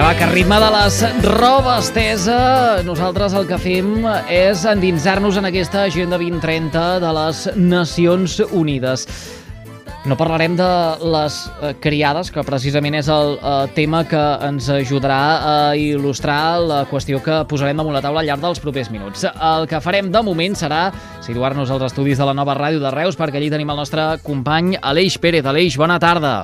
Vinga, va, que ritme de les robes estesa, nosaltres el que fem és endinsar-nos en aquesta Agenda 2030 de les Nacions Unides. No parlarem de les eh, criades, que precisament és el eh, tema que ens ajudarà a il·lustrar la qüestió que posarem damunt la taula al llarg dels propers minuts. El que farem de moment serà situar-nos als estudis de la nova ràdio de Reus, perquè allí tenim el nostre company Aleix Pérez. Aleix, bona tarda.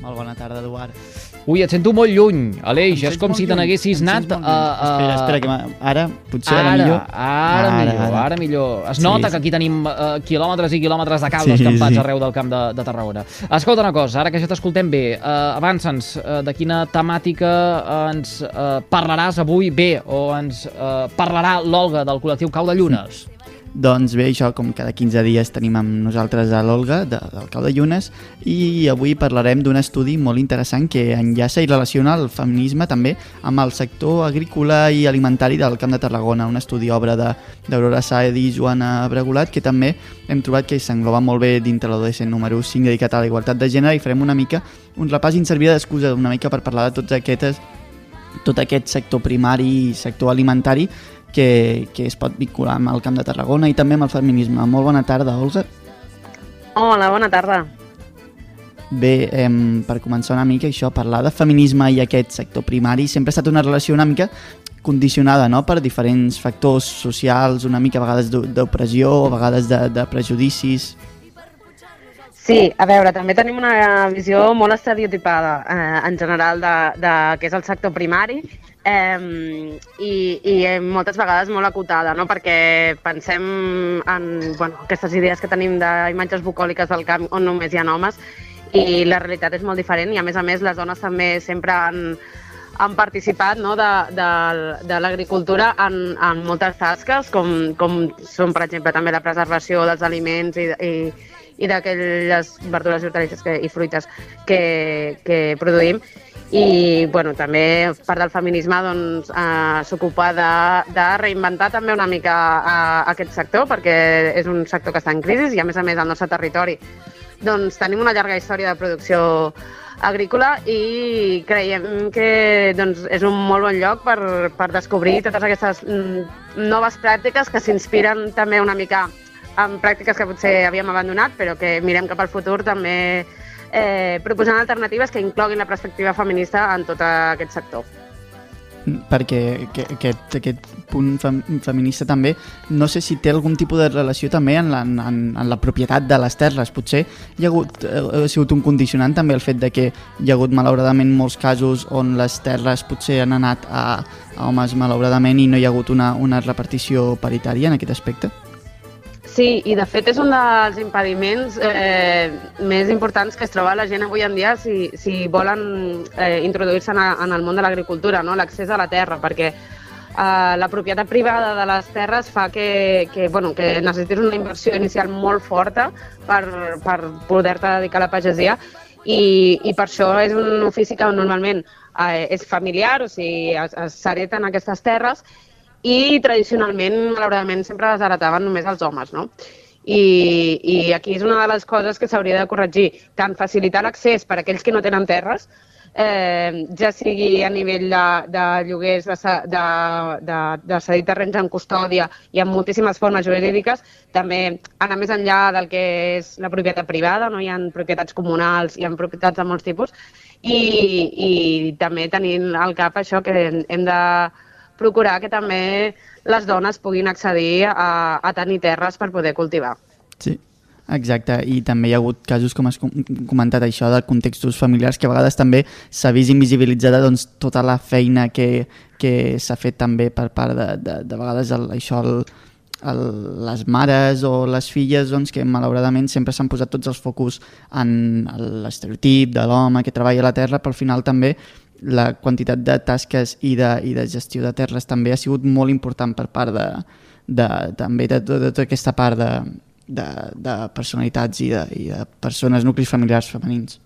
Molt bona tarda, Eduard. Ui, et sento molt lluny, Aleix. És com si te n'haguessis anat a... a... Espera, espera, que ara, potser ara, Ara, millor. ara, millor, ara millor. Es Sí, nota sí. que aquí tenim uh, quilòmetres i quilòmetres de cables Sí, campats sí. arreu del camp de, de Tarragona. Escolta una cosa, ara que ja t'escoltem bé, uh, avança'ns uh, de quina temàtica ens uh, parlaràs avui bé o ens uh, parlarà l'Olga del col·lectiu Cau de Llunes. Doncs bé, això, com cada 15 dies tenim amb nosaltres a l'Olga, de, del Cau de Llunes, i avui parlarem d'un estudi molt interessant que enllaça i relaciona el feminisme també amb el sector agrícola i alimentari del Camp de Tarragona, un estudi obra d'Aurora Saed i Joana Bregolat, que també hem trobat que s'engloba molt bé dintre l'ODS número 5 dedicat a la igualtat de gènere i farem una mica un repàs i ens servirà d'excusa una mica per parlar de tots aquestes tot aquest sector primari i sector alimentari que, que es pot vincular amb el Camp de Tarragona i també amb el feminisme. Molt bona tarda, Olga. Hola, bona tarda. Bé, em, per començar una mica això, parlar de feminisme i aquest sector primari sempre ha estat una relació una mica condicionada no? per diferents factors socials, una mica a vegades d'o- d'opressió, a vegades de, de prejudicis... Sí, a veure, també tenim una visió molt estereotipada eh, en general de, de què és el sector primari eh, i, i moltes vegades molt acotada, no? perquè pensem en bueno, aquestes idees que tenim d'imatges bucòliques del camp on només hi ha homes i la realitat és molt diferent i a més a més les dones també sempre han, han participat no, de, de, de l'agricultura en, en moltes tasques, com, com són, per exemple, també la preservació dels aliments i, i, i d'aquelles verdures i hortalisses que, i fruites que, que produïm. I bueno, també part del feminisme doncs, eh, s'ocupa de, de reinventar també una mica eh, aquest sector, perquè és un sector que està en crisi i a més a més al nostre territori doncs, tenim una llarga història de producció agrícola i creiem que doncs, és un molt bon lloc per, per descobrir totes aquestes mm, noves pràctiques que s'inspiren també una mica en pràctiques que potser havíem abandonat, però que mirem cap al futur també eh, proposant alternatives que incloguin la perspectiva feminista en tot aquest sector. perquè que- aquest, aquest punt fem, feminista també no sé si té algun tipus de relació també en la, en, en la propietat de les terres potser hi ha, hagut, eh, ha sigut un condicionant també el fet de que hi ha hagut malauradament molts casos on les terres potser han anat a, a homes malauradament i no hi ha hagut una, una repartició paritària en aquest aspecte Sí, i de fet és un dels impediments eh, més importants que es troba la gent avui en dia si, si volen eh, introduir-se en, en el món de l'agricultura, no? l'accés a la terra, perquè eh, la propietat privada de les terres fa que, que, bueno, que necessitis una inversió inicial molt forta per, per poder-te dedicar a la pagesia i, i per això és un ofici que normalment eh, és familiar, o sigui, s'hereten aquestes terres i tradicionalment, malauradament, sempre les heretaven només els homes, no? I, I aquí és una de les coses que s'hauria de corregir, tant facilitar l'accés per a aquells que no tenen terres, eh, ja sigui a nivell de, de lloguers, de, de, de, de cedir terrenys en custòdia i amb moltíssimes formes jurídiques, també anar més enllà del que és la propietat privada, no? hi ha propietats comunals, hi ha propietats de molts tipus, i, i també tenint al cap això que hem de procurar que també les dones puguin accedir a, a tenir terres per poder cultivar. Sí. Exacte, i també hi ha hagut casos, com has com- comentat això, de contextos familiars, que a vegades també s'ha vist invisibilitzada doncs, tota la feina que, que s'ha fet també per part de, de, de vegades el, això, el, el, les mares o les filles doncs, que malauradament sempre s'han posat tots els focus en l'estereotip de l'home que treballa a la terra, però al final també la quantitat de tasques i de, i de gestió de terres també ha sigut molt important per part de, de, també de, de, de tota aquesta part de, de, de personalitats i de, i de persones, nuclis familiars femenins.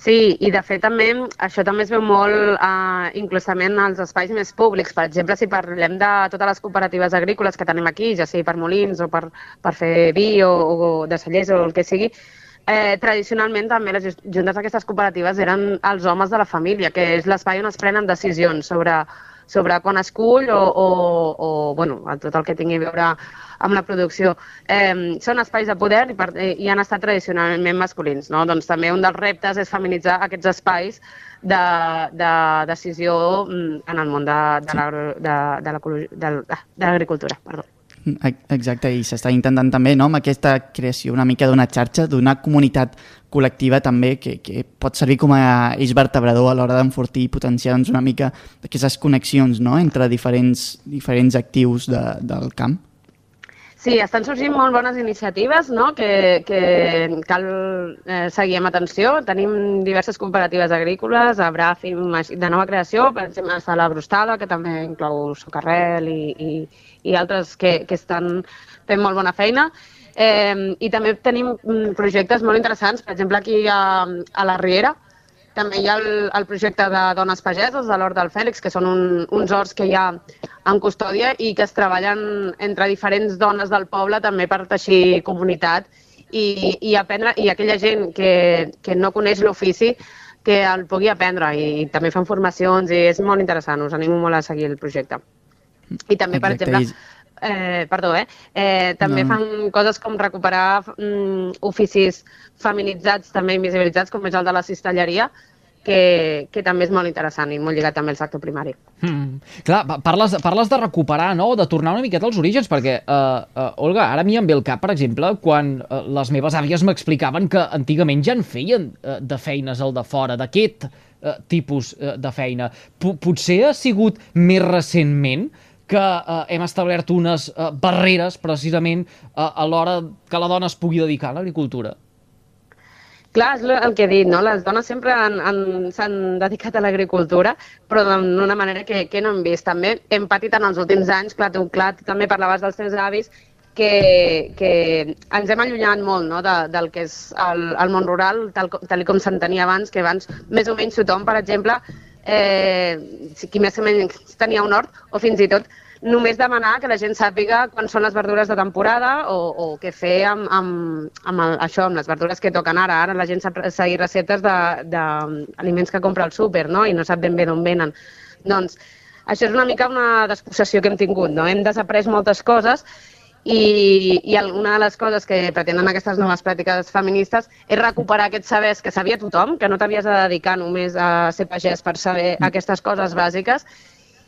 Sí, i de fet també això també es veu molt eh, inclusament als espais més públics. Per exemple, si parlem de totes les cooperatives agrícoles que tenim aquí, ja sigui per molins o per, per fer vi o, o de cellers o el que sigui, eh, tradicionalment també les juntes d'aquestes cooperatives eren els homes de la família, que és l'espai on es prenen decisions sobre, sobre quan es cull o, o, o bueno, tot el que tingui a veure amb la producció. Eh, són espais de poder i, per, i han estat tradicionalment masculins. No? Doncs també un dels reptes és feminitzar aquests espais de, de decisió mm, en el món de, de l'agro- de, de del- ah, de l'agricultura. Ex- Exacte, i s'està intentant també no, amb aquesta creació una mica d'una xarxa, d'una comunitat col·lectiva també que, que pot servir com a eix vertebrador a l'hora d'enfortir i potenciar doncs, una mica aquestes connexions no, entre diferents, diferents actius de, del camp. Sí, estan sorgint molt bones iniciatives no? que, que cal eh, seguir amb atenció. Tenim diverses cooperatives agrícoles, a Bràfim, de nova creació, per exemple, està la Brustada, que també inclou Socarrel i, i, i altres que, que estan fent molt bona feina. Eh, I també tenim mm, projectes molt interessants, per exemple, aquí a, a la Riera, també hi ha el, el projecte de dones pageses de l'Hort del Fèlix, que són un, uns horts que hi ha en custòdia i que es treballen entre diferents dones del poble també per teixir comunitat i, i aprendre, i aquella gent que, que no coneix l'ofici que el pugui aprendre i també fan formacions i és molt interessant, us animo molt a seguir el projecte. I també, per Exacte, exemple, i- eh, perdó, eh? eh també No. fan coses com recuperar mm, oficis feminitzats, també invisibilitzats, com és el de la cistelleria, que, que també és molt interessant i molt lligat també al sector primari. Mm. Clar, pa- parles, parles de recuperar, no?, de tornar una miqueta als orígens, perquè, uh, uh, Olga, ara a mi em ve el cap, per exemple, quan uh, les meves àvies m'explicaven que antigament ja en feien uh, de feines al de fora, d'aquest uh, tipus uh, de feina. P Potser ha sigut més recentment que uh, hem establert unes uh, barreres, precisament, uh, a l'hora que la dona es pugui dedicar a l'agricultura. Clar, és el que he dit, no? Les dones sempre han- han- s'han dedicat a l'agricultura, però d'una manera que, que no hem vist. També hem patit en els últims anys, clar, tu, clar, tu també parlaves dels teus avis, que, que ens hem allunyat molt no? de, del que és el, el món rural, tal, tal com s'entenia abans, que abans més o menys tothom, per exemple, eh, qui més menys tenia un hort, o fins i tot només demanar que la gent sàpiga quan són les verdures de temporada o, o què fer amb, amb, amb el, això, amb les verdures que toquen ara. Ara la gent sap seguir receptes d'aliments que compra al súper no? i no sap ben bé d'on venen. Doncs això és una mica una despossessió que hem tingut. No? Hem desaprès moltes coses i, i una de les coses que pretenen aquestes noves pràctiques feministes és recuperar aquests sabers que sabia tothom, que no t'havies de dedicar només a ser pagès per saber aquestes coses bàsiques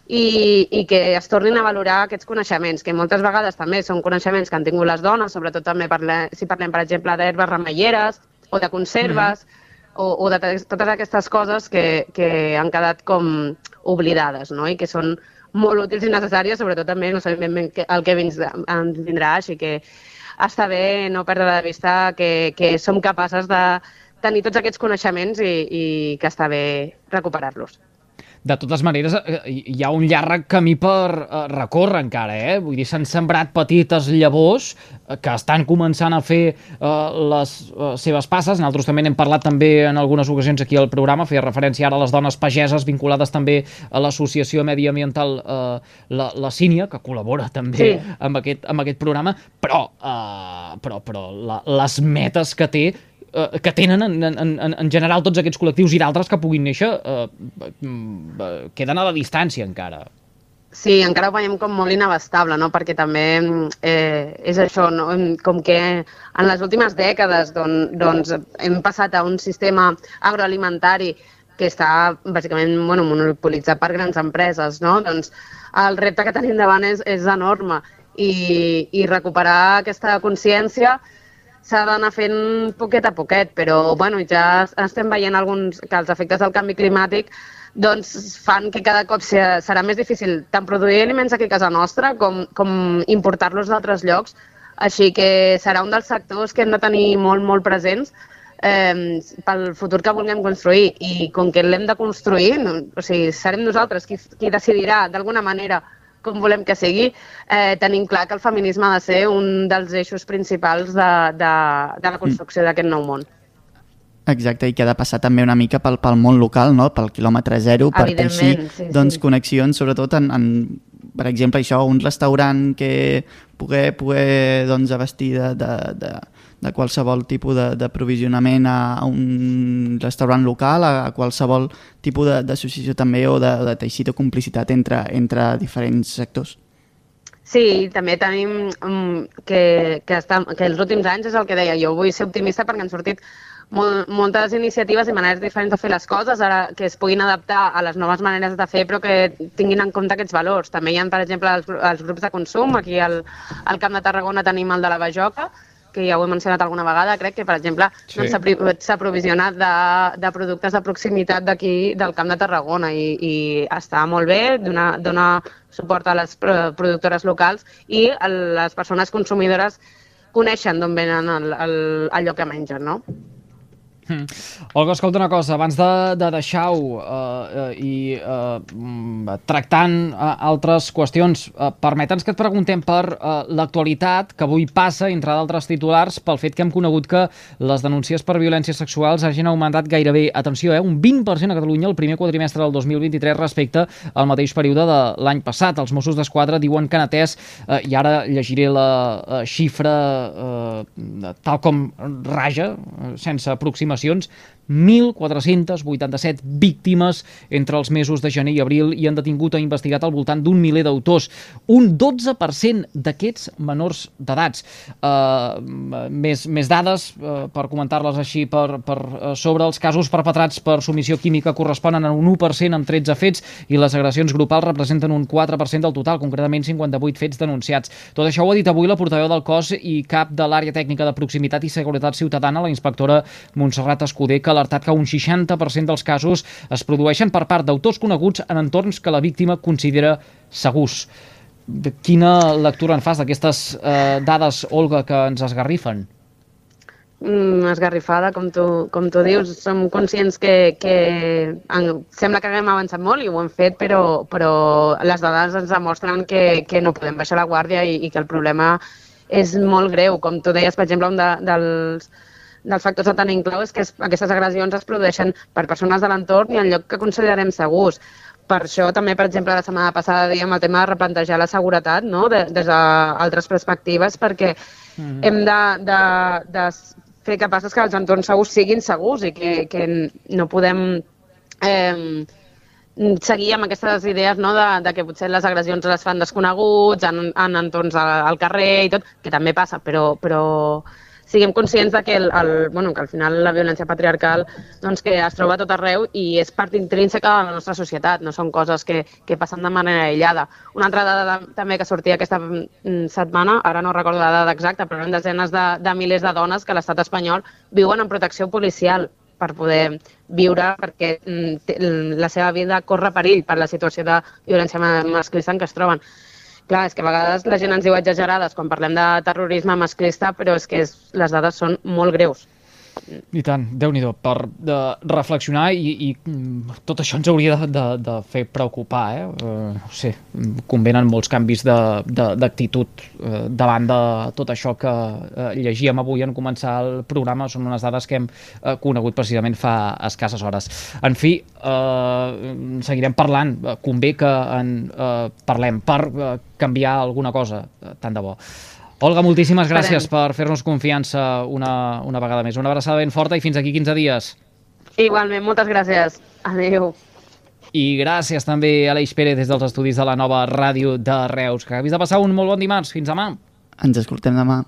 i, i que es tornin a valorar aquests coneixements, que moltes vegades també són coneixements que han tingut les dones, sobretot també parle, si parlem, per exemple, d'herbes remeieres o de conserves, o, o de totes aquestes coses que, que han quedat com oblidades, no? i que són molt útils i necessàries, sobretot també no sabem ben bé el que ens, ens vindrà, així que està bé no perdre de vista que, que som capaces de tenir tots aquests coneixements i, i que està bé recuperar-los. De totes maneres, eh, hi ha un llarg camí per eh, recórrer encara, eh? Vull dir, s'han sembrat petites llavors eh, que estan començant a fer les seves passes. Nosaltres també n'hem parlat també en algunes ocasions aquí al programa, feia referència ara a les dones pageses vinculades també a l'associació mediambiental la, la Sínia, que col·labora també Sí. amb, aquest, amb aquest programa, però, eh, però, però la, les metes que té eh, que tenen en, en, en, en general tots aquests col·lectius i d'altres que puguin néixer eh, mm, eh, queden a la distància encara. Sí, encara ho veiem com molt inabastable, no? perquè també eh, és això, no? Com que en les últimes dècades don, doncs, hem passat a un sistema agroalimentari que està bàsicament bueno, monopolitzat per grans empreses, no? doncs el repte que tenim davant és, és enorme i, i recuperar aquesta consciència s'ha d'anar fent poquet a poquet, però bueno, ja estem veient alguns, que els efectes del canvi climàtic doncs fan que cada cop serà, més difícil tant produir aliments aquí a casa nostra com, com importar-los d'altres llocs. Així que serà un dels sectors que hem de tenir molt, molt presents eh, pel futur que vulguem construir i com que l'hem de construir, no, o sigui, serem nosaltres qui, qui decidirà d'alguna manera com volem que sigui, eh, tenim clar que el feminisme ha de ser un dels eixos principals de, de, de la construcció d'aquest nou món. Exacte, i que ha de passar també una mica pel, pel món local, no? pel quilòmetre zero, per teixir sí, doncs, sí. connexions, sobretot en, en, per exemple, això, un restaurant que poder, poder doncs, abastir de, de, de, de qualsevol tipus de, de provisionament a, a un restaurant local, a, a qualsevol tipus d'associació també o de, de teixit o complicitat entre, entre diferents sectors. Sí, també tenim um, que, que, està, que els últims anys és el que deia, jo vull ser optimista perquè han sortit molt, moltes iniciatives i maneres diferents de fer les coses, ara que es puguin adaptar a les noves maneres de fer però que tinguin en compte aquests valors. També hi ha, per exemple, els, els grups de consum, aquí al, al Camp de Tarragona tenim el de la Bajoca, que ja ho he mencionat alguna vegada, crec que, per exemple, Sí. sí. doncs, s'ha s'ha provisionat de, de productes de proximitat d'aquí, del Camp de Tarragona, i, i està molt bé, dona, dona suport a les pro- productores locals i a les persones consumidores coneixen d'on venen el, el, allò que mengen, no? Mm. Olga, escolta una cosa, abans de, de deixar-ho uh, uh, i uh, mm, tractant uh, altres qüestions, uh, permeta'ns que et preguntem per uh, l'actualitat que avui passa, entre d'altres titulars, pel fet que hem conegut que les denúncies per violències sexuals hagin augmentat gairebé, atenció, eh, un 20% a Catalunya el primer quadrimestre del 2023 respecte al mateix període de l'any passat. Els Mossos d'Esquadra diuen que han atès, uh, i ara llegiré la uh, xifra uh, tal com raja, sense aproximacions, 1.487 víctimes entre els mesos de gener i abril i han detingut o investigat al voltant d'un miler d'autors. Un 12% d'aquests menors d'edats. Uh, més, més dades, uh, per comentar-les així per, per uh, sobre els casos perpetrats per submissió química corresponen a un 1% amb 13 fets i les agressions grupals representen un 4% del total, concretament 58 fets denunciats. Tot això ho ha dit avui la portaveu del cos i cap de l'àrea tècnica de proximitat i seguretat ciutadana, la inspectora Montserrat Escudé, que ha alertat que un 60% dels casos es produeixen per part d'autors coneguts en entorns que la víctima considera segurs. Quina lectura en fas d'aquestes eh, dades, Olga, que ens esgarrifen? mm, esgarrifada, com tu, com tu dius. Som conscients que, que en, sembla que haguem avançat molt i ho hem fet, però, però les dades ens demostren que, que no podem baixar la guàrdia i, i que el problema és molt greu. Com tu deies, per exemple, un de, dels, dels factors a tenir en clau és que es, aquestes agressions es produeixen per persones de l'entorn i en lloc que considerem segurs. Per això també, per exemple, la setmana passada dèiem el tema de replantejar la seguretat no? de, des d'altres perspectives perquè mm -hmm. hem de, de, de fer capaces que els entorns segurs siguin segurs i que, que no podem eh, seguir amb aquestes idees no, de, de que potser les agressions les fan desconeguts, en, en entorns al, al carrer i tot, que també passa, però, però siguem conscients de que, el, el, bueno, que al final la violència patriarcal doncs, que es troba a tot arreu i és part intrínseca de la nostra societat, no són coses que, que passen de manera aïllada. Una altra dada també que sortia aquesta mm, setmana, ara no recordo la dada exacta, però eren desenes de, de milers de dones que l'estat espanyol viuen en protecció policial per poder viure perquè mm, la seva vida corre perill per la situació de violència ma- masclista en què es troben. Clar, és que a vegades la gent ens diu exagerades quan parlem de terrorisme masclista, però és que és, les dades són molt greus. I tant, déu nhi per de reflexionar i, i mm, tot això ens hauria de, de, de fer preocupar, eh? Uh, no sé, convenen molts canvis d'actitud uh, davant de tot això que uh, llegíem avui en començar el programa, són unes dades que hem uh, conegut precisament fa escasses hores. En fi, uh, seguirem parlant, convé que en uh, parlem per uh, canviar alguna cosa, uh, tant de bo. Olga, moltíssimes gràcies per fer-nos confiança una, una vegada més. Una abraçada ben forta i fins aquí 15 dies. Igualment, moltes gràcies. Adéu. I gràcies també a l'Eix Pérez des dels estudis de la nova ràdio de Reus. Que acabis de passar un molt bon dimarts. Fins demà. Ens escoltem demà.